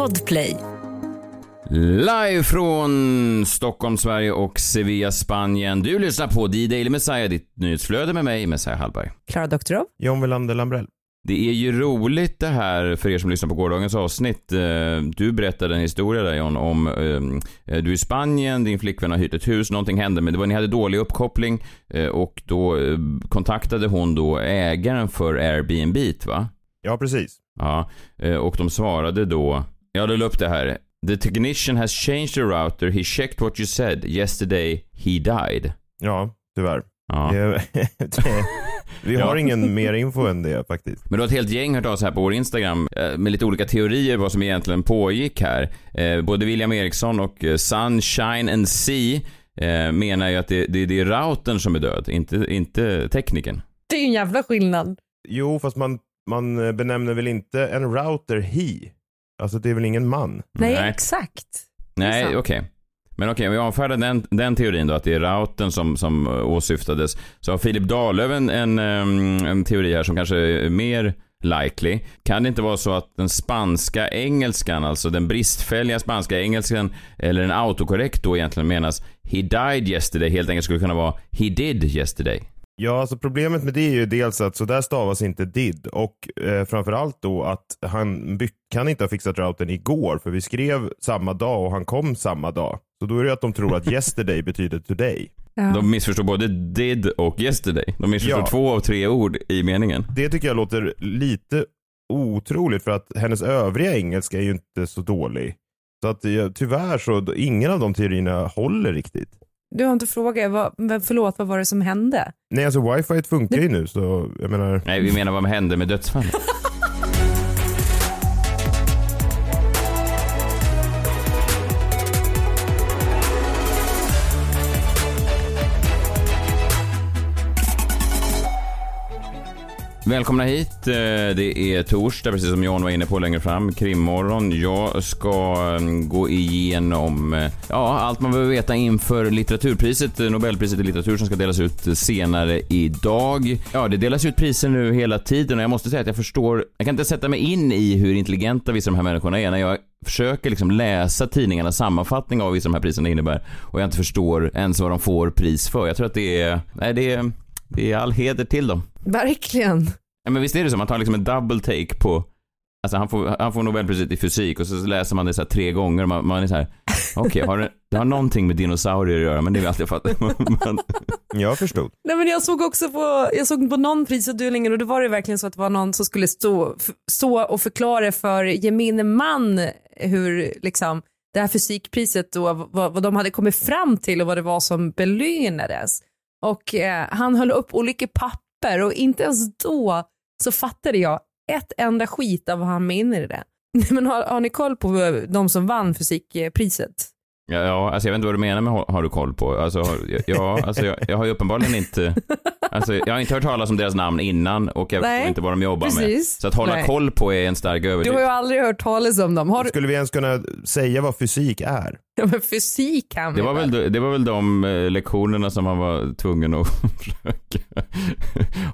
Podplay. Live från Stockholm, Sverige och Sevilla, Spanien. Du lyssnar på D-Daily Messiah, ditt nyhetsflöde med mig, Messiah Hallberg. Klara Doktorov. John Welander Lambrell. Det är ju roligt det här för er som lyssnar på gårdagens avsnitt. Eh, Du berättade en historia där John om, eh, du är i Spanien, din flickvän har hyrt ett hus, någonting hände men det var, ni hade dålig uppkoppling eh, och då eh, kontaktade hon då ägaren för Airbnb va? Ja, precis. Ja, eh, och de svarade då, jag la upp det här. The technician has changed the router, he checked what you said, yesterday he died. Ja, tyvärr. Ja. Det, det, vi har Ja. ingen mer info än det faktiskt. Men du har ett helt gäng hört av sig här på vår Instagram eh, med lite olika teorier vad som egentligen pågick här. Eh, Både William Eriksson och eh, Sunshine and Sea menar ju att det, det, det är routern som är död, inte, inte tekniken. Det är ju en jävla skillnad. Jo, fast man, man benämner väl inte en router he? Alltså det är väl ingen man? Nej, Nej. exakt. Nej, okej. Men okej, om vi avfärdar den, den teorin då, att det är routern som, som eh, åsyftades, så har Filip Dahlöf en, en, ehm, en teori här som kanske är mer likely. Kan det inte vara så att den spanska engelskan, alltså den bristfälliga spanska engelskan, eller en autokorrekt då egentligen menas he died yesterday, helt enkelt skulle kunna vara he did yesterday. Ja, alltså problemet med det är ju dels att så där stavas inte did och eh, framförallt då att han kan inte ha fixat routern igår för vi skrev samma dag och han kom samma dag. Så då är det att de tror att yesterday betyder today. Ja. De missförstår både did och yesterday. De missförstår Ja. två av tre ord i meningen. Det tycker jag låter lite otroligt för att hennes övriga engelska är ju inte så dålig. Så att tyvärr så, ingen av de teorierna håller riktigt. Du har inte frågat, vad, förlåt, vad var det som hände? Nej, alltså wifi funkar ju nu så jag menar. Nej, vi menar vad hände med dödsfallet. Välkomna hit. Eh, det är torsdag, precis som John var inne på längre fram. Krimmorgon. Jag ska mm, gå igenom eh, ja, allt man behöver veta inför litteraturpriset, eh, Nobelpriset i litteratur som ska delas ut senare idag. Ja, det delas ut priser nu hela tiden och jag måste säga att jag förstår, jag kan inte sätta mig in i hur intelligenta vissa av de här människorna är när jag försöker liksom läsa tidningarnas sammanfattning av vad vissa av de här priserna innebär och jag inte förstår ens vad de får pris för. Jag tror att det är, nej det är, det är all heder till dem. Verkligen. Ja, men visst är det så, man tar liksom en double take på Alltså han får, han får Nobelpriset i fysik och så läser man det så här tre gånger och man, man är så här okej, har det, det har någonting med dinosaurier att göra men det är vi alltid fattat. Men, Jag förstod. Nej, men jag såg också på, jag såg på någon prisutdelning och då var det verkligen så att det var någon som skulle stå, stå och förklara för gemene man hur liksom det här fysikpriset då, vad, vad de hade kommit fram till och vad det var som belönades. Och eh, han höll upp olika papper och inte ens då så fattade jag ett enda skit av vad han menade det. Men har, har ni koll på de som vann fysikpriset? ja, ja, alltså jag vet inte vad du menar med har, har du koll på? Alltså, har, ja, alltså jag, jag har ju uppenbarligen inte, alltså jag har inte hört talas om deras namn innan och jag Nej, vet inte vad de jobbar med. precis. Så att hålla Nej. koll på är en stark Du har överdrift. ju aldrig hört talas om dem. Har du, Skulle vi ens kunna säga vad fysik är? Ja, men fysik kan Det vi var, väl, de- det var väl de eh, lektionerna som man var tvungen att försöka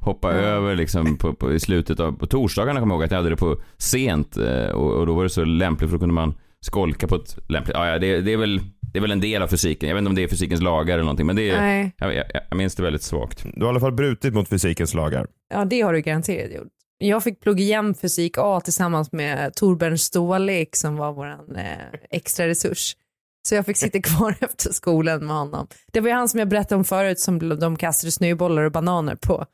hoppa över liksom på, på, i slutet av, på torsdagarna kommer jag ihåg att jag hade det på sent eh, och, och då var det så lämpligt för då kunde man skolka på ett lämpligt, ja, ja det, det är väl det är väl en del av fysiken. Jag vet inte om det är fysikens lagar eller någonting men det är, Nej, jag, jag, jag minns det väldigt svagt. Du har i alla fall brutit mot fysikens lagar. ja det har du garanterat gjort. Jag fick plugga igen fysik A tillsammans med Torbjörn Stålek som var vår eh, extra resurs. Så jag fick sitta kvar efter skolan med honom. Det var ju han som jag berättade om förut som de kastade snöbollar och bananer på.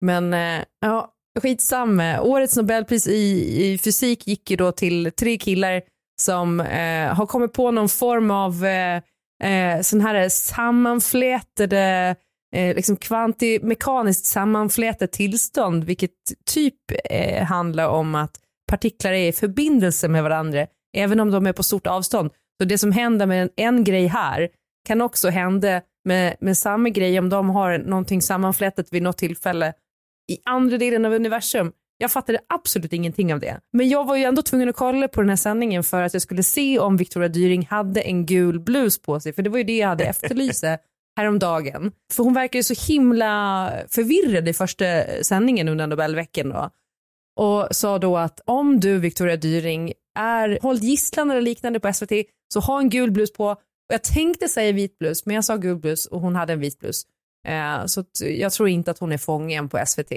Men eh, ja, skitsamma. Årets Nobelpris i, i fysik gick ju då till tre killar som eh, har kommit på någon form av eh, eh sån här sammanflätade eh, liksom kvantimekaniskt sammanflätat tillstånd, vilket typ eh, handlar om att partiklar är i förbindelse med varandra, även om de är på stort avstånd. Så det som händer med en, en grej här kan också hända med, med samma grej om de har någonting sammanflätat vid något tillfälle i andra delen av universum. Jag fattade absolut ingenting av det. Men jag var ju ändå tvungen att kolla på den här sändningen för att jag skulle se om Victoria Dyring hade en gul blus på sig, för det var ju det jag hade efterlyst häromdagen. För hon verkar ju så himla förvirrad i första sändningen under Nobelveckan då. Och sa då att om du, Victoria Dyring, är hållit gisslan eller liknande på SVT så ha en gul blus på. Och jag tänkte säga vit blus men jag sa gul blus och hon hade en vit blus. Eh, så jag tror inte att hon är fången på SVT.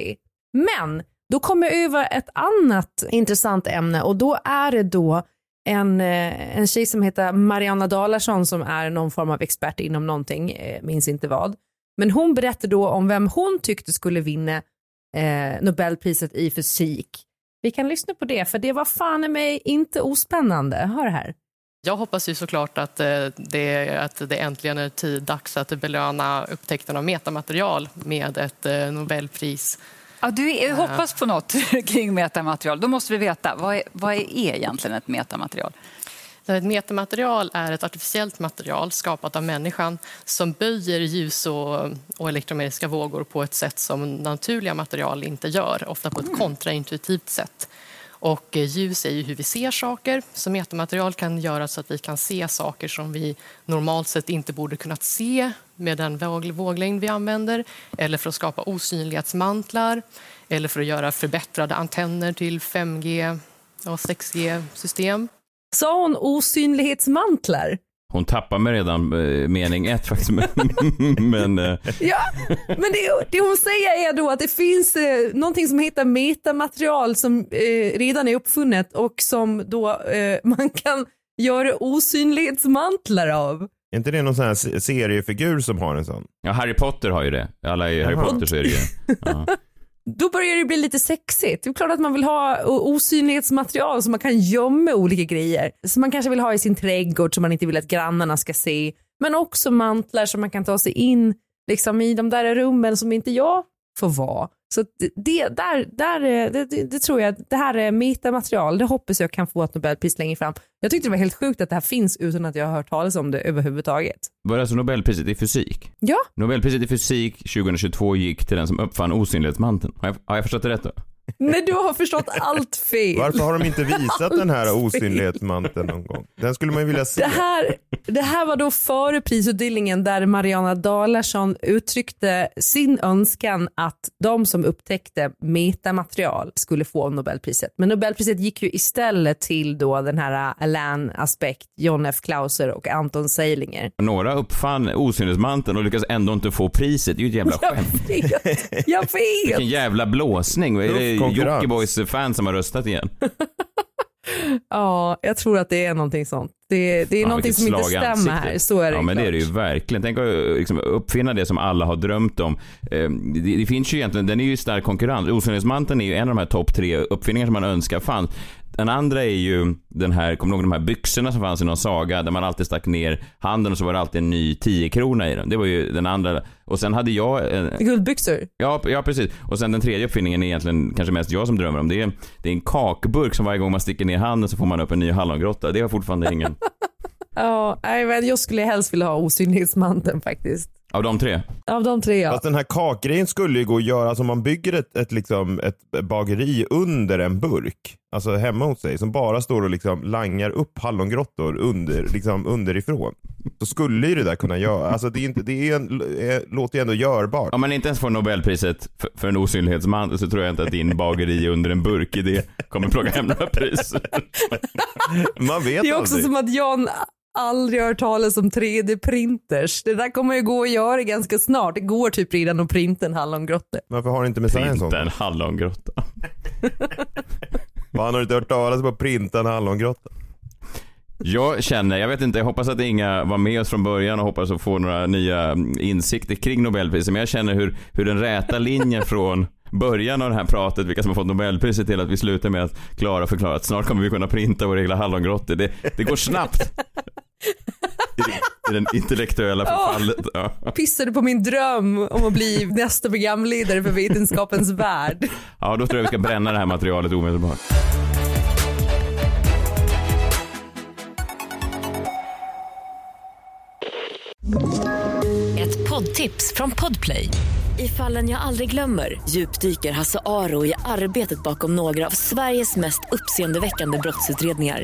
Men då kommer jag över ett annat intressant ämne och då är det då en, eh, en tjej som heter Marianna Dalarsson som är någon form av expert inom någonting, eh, minns inte vad. Men hon berättade då om vem hon tyckte skulle vinna eh, Nobelpriset i fysik. Vi kan lyssna på det, för det var fan i mig inte ospännande. Hör här. Jag hoppas ju såklart att eh, det, att det äntligen är tid dags att belöna upptäckten av metamaterial med ett Nobelpris Ja, du hoppas på något kring metamaterial. Då måste vi veta, vad är, vad är egentligen ett metamaterial? Ett metamaterial är ett artificiellt material skapat av människan som böjer ljus och, och elektromagnetiska vågor på ett sätt som naturliga material inte gör, ofta på ett mm. kontraintuitivt sätt. Och eh, ljus är ju hur vi ser saker, så metamaterial kan göra så att vi kan se saker som vi normalt sett inte borde kunnat se med den våglängd vi använder, eller för att skapa osynlighetsmantlar, eller för att göra förbättrade antenner till 5G och 6G-system. Sa hon osynlighetsmantlar? Hon tappar mig redan eh, mening ett faktiskt. men, eh. Ja, men det, det, hon säger är då att det finns eh, någonting som heter metamaterial som eh, redan är uppfunnet och som då eh, man kan göra osynlighetsmantlar av. Är inte det någon sån här seriefigur som har en sån? Ja, Harry Potter har ju det. Alla i Harry Potter så är det ju. Ja då börjar det bli lite sexigt. Det är klart att man vill ha osynlighetsmaterial så man kan gömma olika grejer. Som man kanske vill ha i sin trädgård som man inte vill att grannarna ska se. Men också mantlar som man kan ta sig in liksom, i de där rummen som inte jag får vara. Så det, där, där, det, det, det, tror jag, det här är metamaterial, det hoppas jag kan få ett Nobelpris längre fram. Jag tyckte det var helt sjukt att det här finns utan att jag har hört talas om det överhuvudtaget. Var det alltså Nobelpriset i fysik? Ja. Nobelpriset i fysik 2022 gick till den som uppfann osynlighetsmanteln. Har jag, har jag förstått det rätt då? Nej, du har förstått allt fel. Varför har de inte visat den här osynlighetsmanteln någon gång? Den skulle man ju vilja se. Det här, det här var då före prisutdelningen där Mariana Dalarsson uttryckte sin önskan att de som upptäckte metamaterial skulle få Nobelpriset. Men Nobelpriset gick ju istället till då den här Alain Aspect, John F. Klauser och Anton Seilinger. Några uppfann osynlighetsmanteln och lyckas ändå inte få priset. Det är ju ett jävla skämt. Jag vet. Jag vet. Vilken jävla blåsning är Jockibois fan som har röstat igen. ja, jag tror att det är någonting sånt. Det, det är ja, någonting som inte stämmer ansikte. här, så är det Ja, men det är det ju verkligen. Tänk att liksom, uppfinna det som alla har drömt om. Eh, det, det, finns ju egentligen, den är ju stark konkurrens. Osynlighetsmanteln är ju en av de här topp tre uppfinningar som man önskar fanns. Den andra är ju den här, kommer du ihåg de här byxorna som fanns i någon saga där man alltid stack ner handen och så var det alltid en ny 10 krona i den. Det var ju den andra. Och sen hade jag... En... Guldbyxor? Ja, ja, precis. Och sen den tredje uppfinningen är egentligen kanske mest jag som drömmer om. Det är, det är en kakburk som varje gång man sticker ner handen så får man upp en ny hallongrotta. Det har fortfarande ingen. ja, jag skulle helst vilja ha osynlighetsmanteln faktiskt. Av de tre? Av de tre ja. Fast den här kakgrejen skulle ju gå att göra, alltså om man bygger ett, ett, liksom, ett bageri under en burk, alltså hemma hos sig, som bara står och liksom langar upp hallongrottor under, liksom underifrån. Så skulle ju det där kunna göra, alltså det, är inte, det är en, är, låter ju ändå görbart. Om man inte ens får Nobelpriset för, för en osynlighetsman så tror jag inte att din bageri under en burk idé kommer plocka hem några pris. man vet Det är också aldrig. som att Jan aldrig hört talas om 3D-printers. Det där kommer ju gå att göra ganska snart. Det går typ redan att printa en hallongrotta. Varför har du inte med sig en sån? Printa en hallongrotta. Man har inte hört talas om att printa en hallongrotta? Jag känner, jag vet inte, jag hoppas att Inga var med oss från början och hoppas att få några nya insikter kring Nobelpriset. Men jag känner hur, hur den räta linjen från början av det här pratet, vilka som har fått Nobelpriset till att vi slutar med att Klara förklarar att snart kommer vi kunna printa våra egna hallongrottor. Det, det går snabbt. I, den intellektuella förfallet. Ja. Pissade på min dröm om att bli nästa programledare för Vetenskapens Värld. Ja, då tror jag vi ska bränna det här materialet omedelbart. Ett poddtips från Podplay. I fallen jag aldrig glömmer djupdyker Hasse Aro i arbetet bakom några av Sveriges mest uppseendeväckande brottsutredningar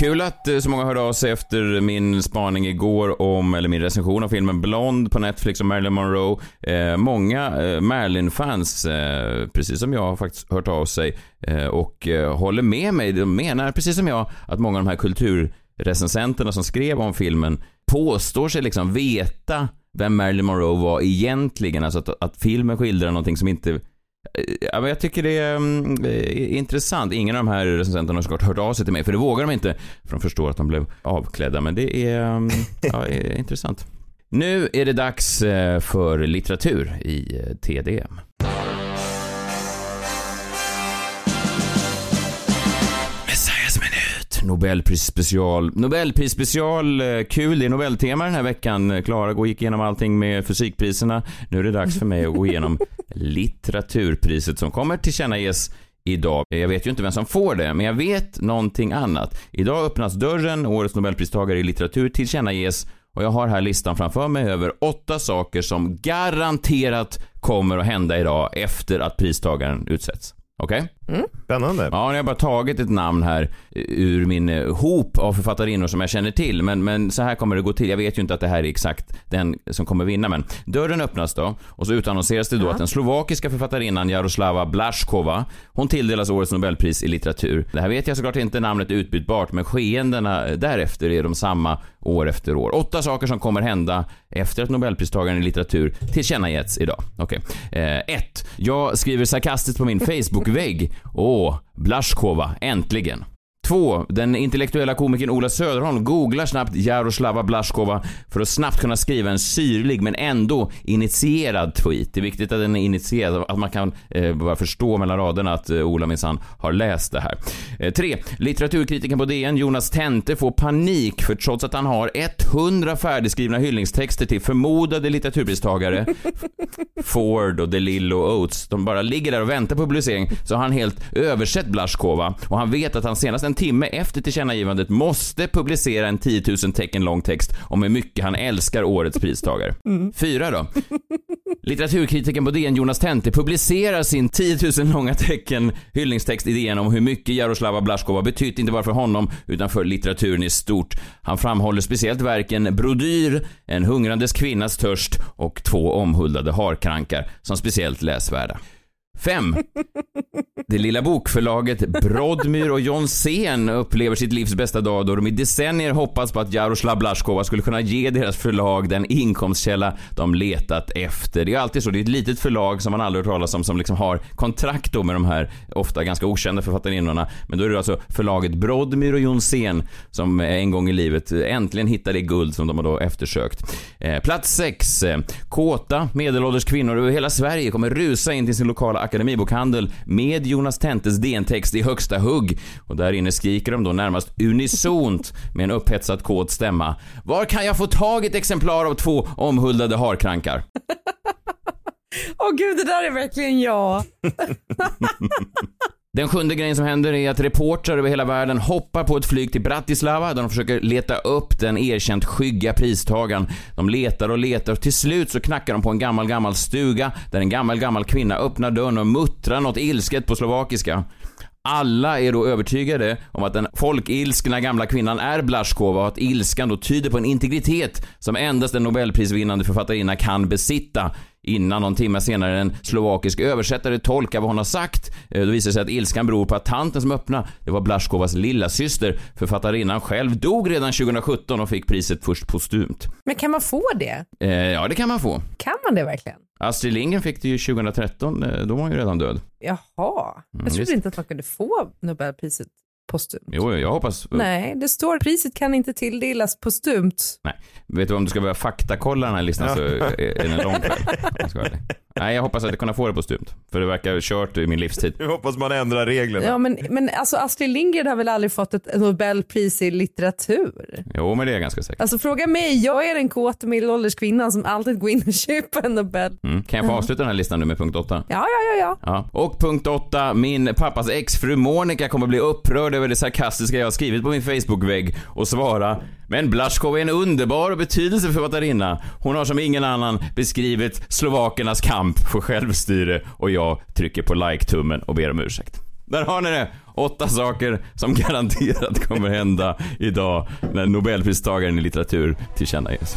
Kul att eh, så många hörde av sig efter min spaning igår om, eller min recension av filmen Blond på Netflix om Marilyn Monroe. Eh, många eh, Marilyn-fans, eh, precis som jag, har faktiskt hört av sig eh, och eh, håller med mig. De menar, precis som jag, att många av de här kulturrecensenterna som skrev om filmen påstår sig liksom veta vem Marilyn Monroe var egentligen. Alltså att, att filmen skildrar någonting som inte Ja, men jag tycker det är, är intressant. Ingen av de här recensenterna har såklart hört av sig till mig, för det vågar de inte, för de förstår att de blev avklädda. Men det är, mm, ja, är intressant. Nu är det dags eh, för litteratur i eh, TDM. Minut. Nobelprisspecial. Nobelprisspecial, eh, kul. Det är Nobeltema den här veckan. Klara gick igenom allting med fysikpriserna. Nu är det dags för mig att gå igenom litteraturpriset som kommer tillkännages idag. Jag vet ju inte vem som får det, men jag vet någonting annat. Idag öppnas dörren, årets nobelpristagare i litteratur tillkännages och jag har här listan framför mig över åtta saker som garanterat kommer att hända idag efter att pristagaren utsätts. Okej? Mm. Spännande. Ja, jag har bara tagit ett namn här ur min eh, hop av författarinnor som jag känner till. Men, men så här kommer det gå till. Jag vet ju inte att det här är exakt den som kommer vinna. Men dörren öppnas då och så utannonseras det då Ja. att den slovakiska författarinnan Jaroslava Blaskova, hon tilldelas årets nobelpris i litteratur. Det här vet jag såklart inte, namnet är utbytbart, men skeendena därefter är de samma år efter år. Åtta saker som kommer hända efter att nobelpristagaren i litteratur tillkännagetts idag. Okej. Eh, ett. Jag skriver sarkastiskt på min Facebook-vägg. Åh, Blaskova, äntligen. 2. den intellektuella komikern Ola Söderholm googlar snabbt Jaroslava Blaskova för att snabbt kunna skriva en syrlig men ändå initierad tweet. Det är viktigt att den är initierad, att man kan eh, bara förstå mellan raderna att eh, Ola minsann har läst det här. Eh, litteraturkritiken på DN Jonas Tente får panik för trots att han har 100 färdigskrivna hyllningstexter till förmodade litteraturpristagare Ford och DeLillo och Oates, de bara ligger där och väntar på publicering, så har han helt översett Blaskova och han vet att han senast en timme efter tillkännagivandet måste publicera en 10 000 tecken lång text om hur mycket han älskar årets pristagare. Fyra då. Litteraturkritiken på DN Jonas Tente publicerar sin 10 000 långa tecken hyllningstext i DN om hur mycket Jaroslava Blaskova betytt inte bara för honom utan för litteraturen i stort. Han framhåller speciellt verken Brodyr, En hungrandes kvinnas törst och två omhuldade harkrankar som speciellt läsvärda. 5. Det lilla bokförlaget Brodmyr och Jonsén upplever sitt livs bästa dag då de i decennier hoppats på att Jaroslav Blaskova skulle kunna ge deras förlag den inkomstkälla de letat efter. Det är alltid så, det är ett litet förlag som man aldrig hört talas om som liksom har kontrakt då med de här ofta ganska okända författarinnorna. Men då är det alltså förlaget Brodmyr och Jonsén som en gång i livet äntligen hittar det guld som de har då eftersökt. Eh, plats 6. Kåta medelålders kvinnor över hela Sverige kommer rusa in till sin lokala akademibokhandel med Jonas Tentes DN-text i högsta hugg. Och där inne skriker de då närmast unisont med en upphetsad kåt stämma. Var kan jag få tag i ett exemplar av två omhuldade harkrankar? Åh gud, det där är verkligen jag. Den sjunde grejen som händer är att reportrar över hela världen hoppar på ett flyg till Bratislava där de försöker leta upp den erkänt skygga pristagaren. De letar och letar och till slut så knackar de på en gammal, gammal stuga där en gammal, gammal kvinna öppnar dörren och muttrar något ilsket på slovakiska. Alla är då övertygade om att den folkilskna gamla kvinnan är Blaskova och att ilskan då tyder på en integritet som endast en nobelprisvinnande författarinna kan besitta. Innan någon timme senare en slovakisk översättare tolkar vad hon har sagt. Eh, Då visar det sig att ilskan beror på att tanten som öppnade, det var Blaskovas lilla syster. Författarinnan själv dog redan 2017 och fick priset först postumt. Men kan man få det? Eh, ja, det kan man få. Kan man det verkligen? Astrid Lindgren fick det ju 2013, eh, då var hon ju redan död. Jaha. Jag trodde visst. inte att man kunde få Nobelpriset postumt. Jo, jag hoppas. Nej, det står priset kan inte tilldelas postumt. Nej. Vet du om du ska börja faktakolla den här listan Ja. så är är den lång kväll. Jag. Nej, jag hoppas att jag kunna få det postumt. För det verkar kört i min livstid. Nu hoppas man ändrar reglerna. Ja, men, men alltså Astrid Lindgren har väl aldrig fått ett Nobelpris i litteratur? Jo, men det är jag ganska säker Alltså fråga mig, jag är den kåta medelålders kvinnan som alltid går in och köper en Nobel. mm. Kan jag få avsluta den här listan nu med punkt 8? Ja, ja, ja, ja. Ja. Och punkt 8. Min pappas exfru Monica kommer bli upprörd över det sarkastiska jag har skrivit på min Facebook-vägg och svara men Blaschkov är en underbar och betydelsefull författarinna. Hon har som ingen annan beskrivit slovakernas kamp för självstyre och jag trycker på like-tummen och ber om ursäkt. Där har ni det! Åtta saker som garanterat kommer hända idag när Nobelpristagaren i litteratur tillkännages.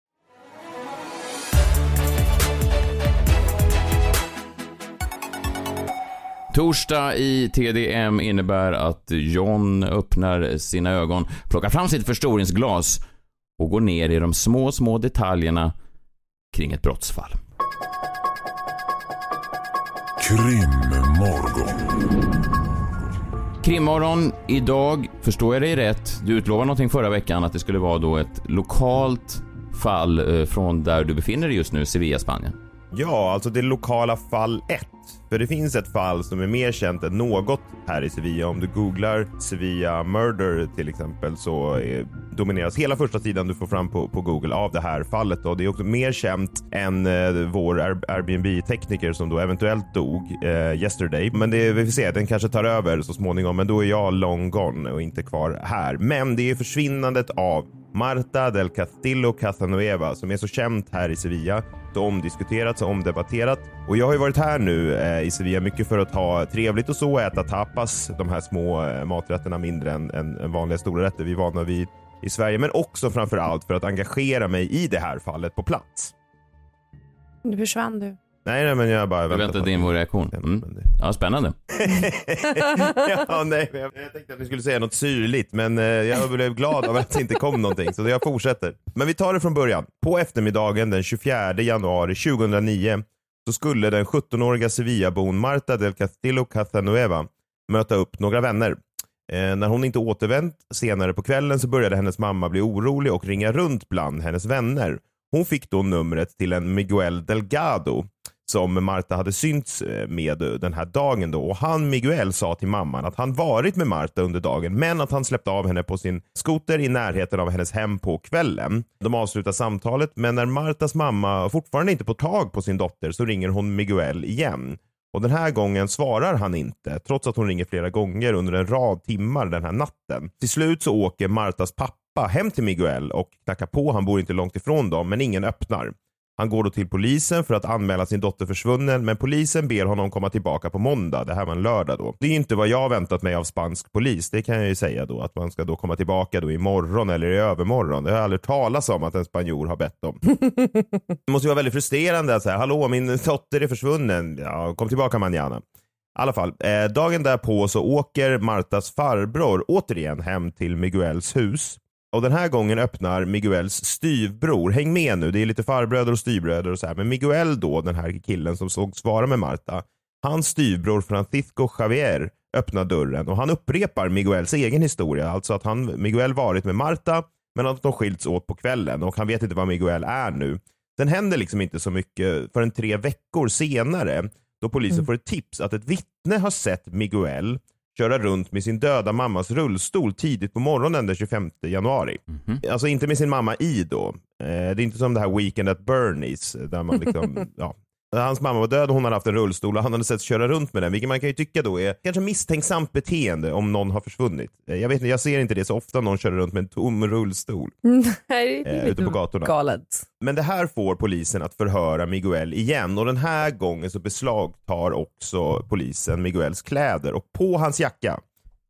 Torsdag i TDM innebär att John öppnar sina ögon, plockar fram sitt förstoringsglas och går ner i de små, små detaljerna kring ett brottsfall. Krimmorgon. Krimmorgon idag, förstår jag dig rätt, du utlovade någonting förra veckan att det skulle vara då ett lokalt fall eh, från där du befinner dig just nu, Sevilla, Spanien. Ja, alltså det lokala fall 1. För det finns ett fall som är mer känt än något här i Sevilla. Om du googlar Sevilla Murder till exempel så är, domineras hela första sidan du får fram på, på Google av det här fallet. Och det är också mer känt än eh, vår Airbnb-tekniker som då eventuellt dog eh, yesterday. Men det, vi får se, den kanske tar över så småningom. Men då är jag long gone och inte kvar här. Men det är försvinnandet av Marta del Castillo Casanueva som är så känt här i Sevilla. Så omdiskuterat, så omdebatterat. Och jag har ju varit här nu eh, i Sevilla mycket för att ha trevligt och så, äta tapas, de här små eh, maträtterna mindre än, än, än vanliga stora rätter vi är vana vid i Sverige. Men också framför allt för att engagera mig i det här fallet på plats. Nu försvann du. Nej, nej men jag bara väntar väntade på in vår reaktion. Mm. Ja, spännande. ja, nej, jag tänkte att vi skulle säga något syrligt, men eh, jag blev glad av att det inte kom någonting, så jag fortsätter. Men vi tar det från början. På eftermiddagen den 24 januari 2009 så skulle den 17-åriga Sevillabon Marta del Castillo Casanueva möta upp några vänner. Eh, när hon inte återvänt senare på kvällen så började hennes mamma bli orolig och ringa runt bland hennes vänner. Hon fick då numret till en Miguel Delgado som Marta hade synts eh, med eh, den här dagen då och han Miguel sa till mamman att han varit med Marta under dagen men att han släppte av henne på sin skoter i närheten av hennes hem på kvällen. De avslutar samtalet men när Martas mamma fortfarande inte får tag på sin dotter så ringer hon Miguel igen. Och den här gången svarar han inte, trots att hon ringer flera gånger under en rad timmar den här natten. Till slut så åker Martas pappa hem till Miguel och knackar på. Han bor inte långt ifrån dem, men ingen öppnar. Han går då till polisen för att anmäla sin dotter försvunnen, men polisen ber honom komma tillbaka på måndag. Det här var en lördag då. Det är inte vad jag väntat mig av spansk polis. Det kan jag ju säga då, att man ska då komma tillbaka då imorgon eller i övermorgon. Det har jag aldrig talas om att en spanjor har bett om. Det måste ju vara väldigt frustrerande att säga, hallå min dotter är försvunnen. Ja, kom tillbaka manjana. I alla fall, eh, dagen därpå så åker Martas farbror återigen hem till Miguels hus. Och den här gången öppnar Miguels styvbror, häng med nu, det är lite farbröder och styvbröder och så här. Men Miguel då, den här killen som sågs vara med Marta, hans styvbror Francisco Javier öppnar dörren och han upprepar Miguels egen historia. Alltså att han, Miguel varit med Marta men att de skilts åt på kvällen och han vet inte var Miguel är nu. Sen händer liksom inte så mycket förrän tre veckor senare då polisen får ett tips att ett vittne har sett Miguel köra runt med sin döda mammas rullstol tidigt på morgonen den 25 januari. Alltså inte med sin mamma i då. Eh, det är inte som det här Weekend at Bernies där man liksom, ja. Hans mamma var död och hon hade haft en rullstol och han hade sett köra runt med den, vilket man kan ju tycka då är kanske misstänksamt beteende om någon har försvunnit. Eh, Jag vet inte, jag ser inte det så ofta någon kör runt med en tom rullstol. Nej, Eh, ute på gatorna. galet. Men det här får polisen att förhöra Miguel igen och den här gången så beslagtar också polisen Miguels kläder och på hans jacka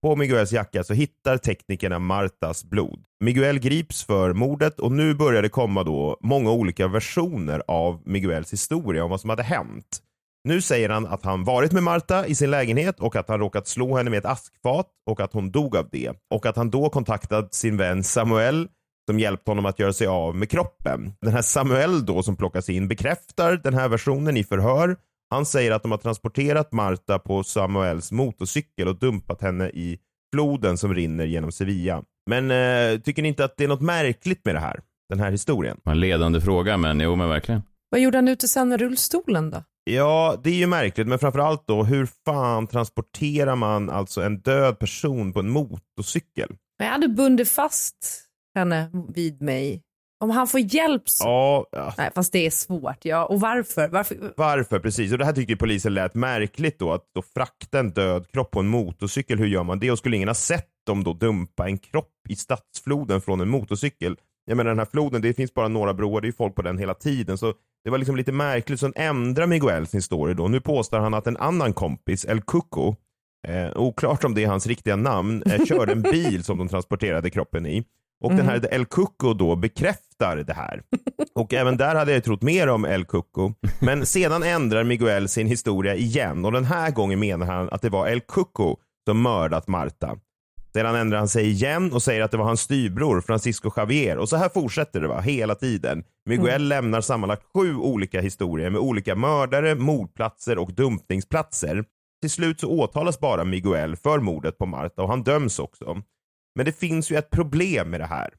på Miguels jacka så hittar teknikerna Martas blod. Miguel grips för mordet och nu börjar det komma då många olika versioner av Miguels historia om vad som hade hänt. Nu säger han att han varit med Marta i sin lägenhet och att han råkat slå henne med ett askfat och att hon dog av det. Och att han då kontaktat sin vän Samuel som hjälpt honom att göra sig av med kroppen. Den här Samuel då som plockas in bekräftar den här versionen i förhör. Han säger att de har transporterat Marta på Samuels motorcykel och dumpat henne i floden som rinner genom Sevilla. Men eh, tycker ni inte att det är något märkligt med det här? Den här historien? En ledande fråga, men jo men verkligen. Vad gjorde han ute sen med rullstolen då? Ja, det är ju märkligt, men framförallt då, hur fan transporterar man alltså en död person på en motorcykel? Jag hade bundit fast henne vid mig. Om han får hjälp så... Ja, ja. Nej, fast det är svårt. Ja. Och varför? varför? Varför? Precis. Och det här tyckte polisen lät märkligt då, att då frakta en död kropp på en motorcykel, hur gör man det? Och skulle ingen ha sett dem då dumpa en kropp i stadsfloden från en motorcykel? Jag menar den här floden, det finns bara några broar, det är folk på den hela tiden. Så det var liksom lite märkligt. Så ändrar Miguel sin story då. Nu påstår han att en annan kompis, El Cuco, eh, oklart om det är hans riktiga namn, eh, körde en bil som de transporterade kroppen i. Och den här El Cuco då bekräftar det här. Och även där hade jag trott mer om El Cuco. Men sedan ändrar Miguel sin historia igen och den här gången menar han att det var El Cuco som mördat Marta. Sedan ändrar han sig igen och säger att det var hans styvbror Francisco Javier. Och så här fortsätter det va, hela tiden. Miguel lämnar sammanlagt sju olika historier med olika mördare, mordplatser och dumpningsplatser. Till slut så åtalas bara Miguel för mordet på Marta och han döms också. Men det finns ju ett problem med det här.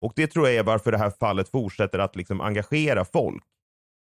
Och det tror jag är varför det här fallet fortsätter att liksom engagera folk.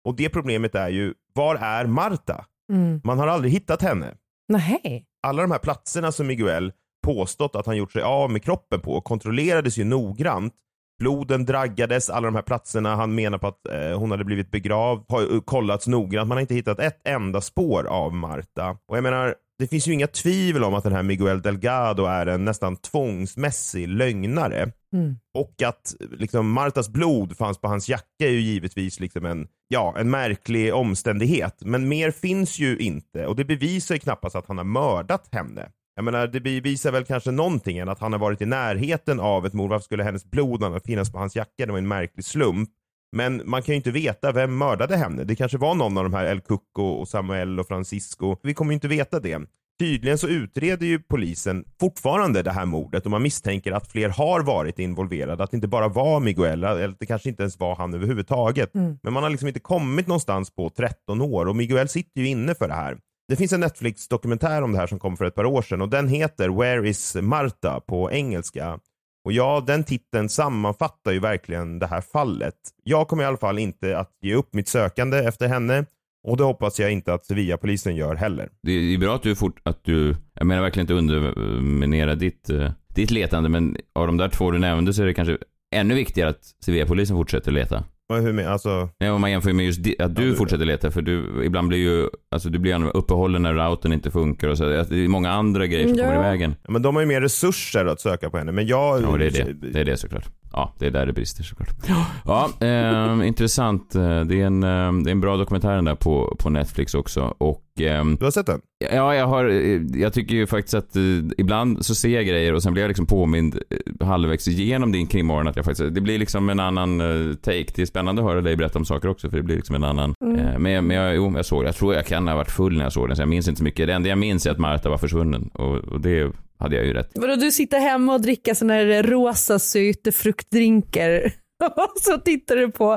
Och det problemet är ju, var är Marta? Mm. Man har aldrig hittat henne. Nej. Alla de här platserna som Miguel påstått att han gjort sig av med kroppen på kontrollerades ju noggrant. Bloden draggades, alla de här platserna han menar på att eh, hon hade blivit begravd har ju kollats noggrant. Man har inte hittat ett enda spår av Marta. Och jag menar, det finns ju inga tvivel om att den här Miguel Delgado är en nästan tvångsmässig lögnare. Mm. Och att liksom, Martas blod fanns på hans jacka är ju givetvis liksom en, ja, en märklig omständighet. Men mer finns ju inte och det bevisar ju knappast att han har mördat henne. Jag menar, det bevisar väl kanske någonting än att han har varit i närheten av ett mord. Varför skulle hennes blod finnas på hans jacka? Det var en märklig slump. Men man kan ju inte veta vem mördade henne. Det kanske var någon av de här El Cuco och Samuel och Francisco. Vi kommer ju inte veta det. Tydligen så utreder ju polisen fortfarande det här mordet och man misstänker att fler har varit involverade. Att det inte bara var Miguel, eller att det kanske inte ens var han överhuvudtaget. Mm. Men man har liksom inte kommit någonstans på 13 år och Miguel sitter ju inne för det här. Det finns en Netflix-dokumentär om det här som kom för ett par år sedan och den heter Where is Marta på engelska. Och ja, den titeln sammanfattar ju verkligen det här fallet. Jag kommer i alla fall inte att ge upp mitt sökande efter henne och det hoppas jag inte att Sevilla-polisen gör heller. Det är bra att du, fort, att du jag menar verkligen inte underminera ditt, eh, ditt letande, men av de där två du nämnde så är det kanske ännu viktigare att Sevilla-polisen fortsätter leta. Hur med, alltså... Ja, om man jämför med just di- att du Ja, du- fortsätter leta, för du, ibland blir ju, alltså du blir uppehållen när routern inte funkar och så. Det är många andra grejer som Ja. kommer i vägen. Ja, men de har ju mer resurser att söka på henne, men jag... Ja, det är det. Det är det såklart. Ja, det är där det brister såklart. Ja, eh, intressant. Eh, Det är, en, eh, det är en bra dokumentär den där på, på Netflix också. Och, ehm, Du har sett den? Ja, jag har, eh, jag tycker ju faktiskt att eh, ibland så ser jag grejer och sen blir jag liksom påmind eh, halvvägs igenom din krimmorgon att jag faktiskt, det blir liksom en annan eh, take. Det är spännande att höra dig berätta om saker också för det blir liksom en annan, eh, men, jag- men jag, jo, jag såg. Jag tror jag kan ha varit full när jag såg den så jag minns inte så mycket. Det enda jag minns är att Marta var försvunnen och, och det hade jag ju rätt. Vadå, du sitter hemma och dricker såna här rosa fruktdrinkar och så tittar du på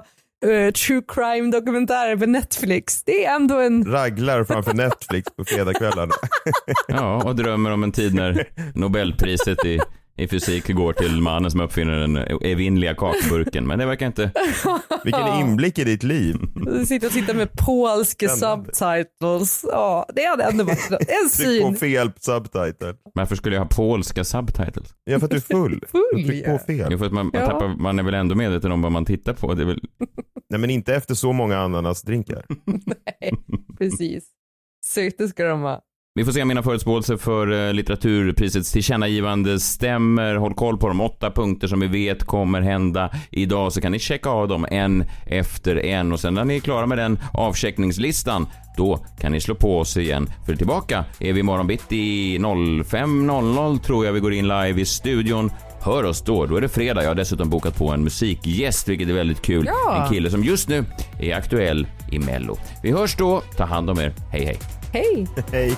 eh, true crime dokumentärer på Netflix. Det är ändå en... Raglar framför Netflix på fredagskvällarna. Ja, och drömmer om en tid när Nobelpriset i, i fysik går till mannen som uppfinner den evinnerliga kakburken. Men det verkar inte... Vilken inblick i ditt liv. Du sitter och tittar med polska subtitles. Ja, det hade ändå varit en Tryck på syn. fel subtitle. Varför skulle jag ha polska subtitles? Ja, för att du är full. Full, Tryck ja. på fel. Jo, för att man, man, Ja. tappar, man är väl ändå medveten om vad man tittar på. Det är väl... Nej, men inte efter så många ananasdrinkar. Precis. Söta ska de ha. Vi får se om mina förutspåelser för eh, litteraturprisets tillkännagivande stämmer. Håll koll på de åtta punkter som vi vet kommer hända idag så kan ni checka av dem en efter en och sen när ni är klara med den avcheckningslistan då kan ni slå på oss igen. För tillbaka är vi imorgon bitti 05.00 tror jag vi går in live i studion. Hör oss då, då är det fredag. Jag har dessutom bokat på en musikgäst vilket är väldigt kul. Ja. En kille som just nu är aktuell i Mello. Vi hörs då, ta hand om er. Hej hej! Hej! Hej.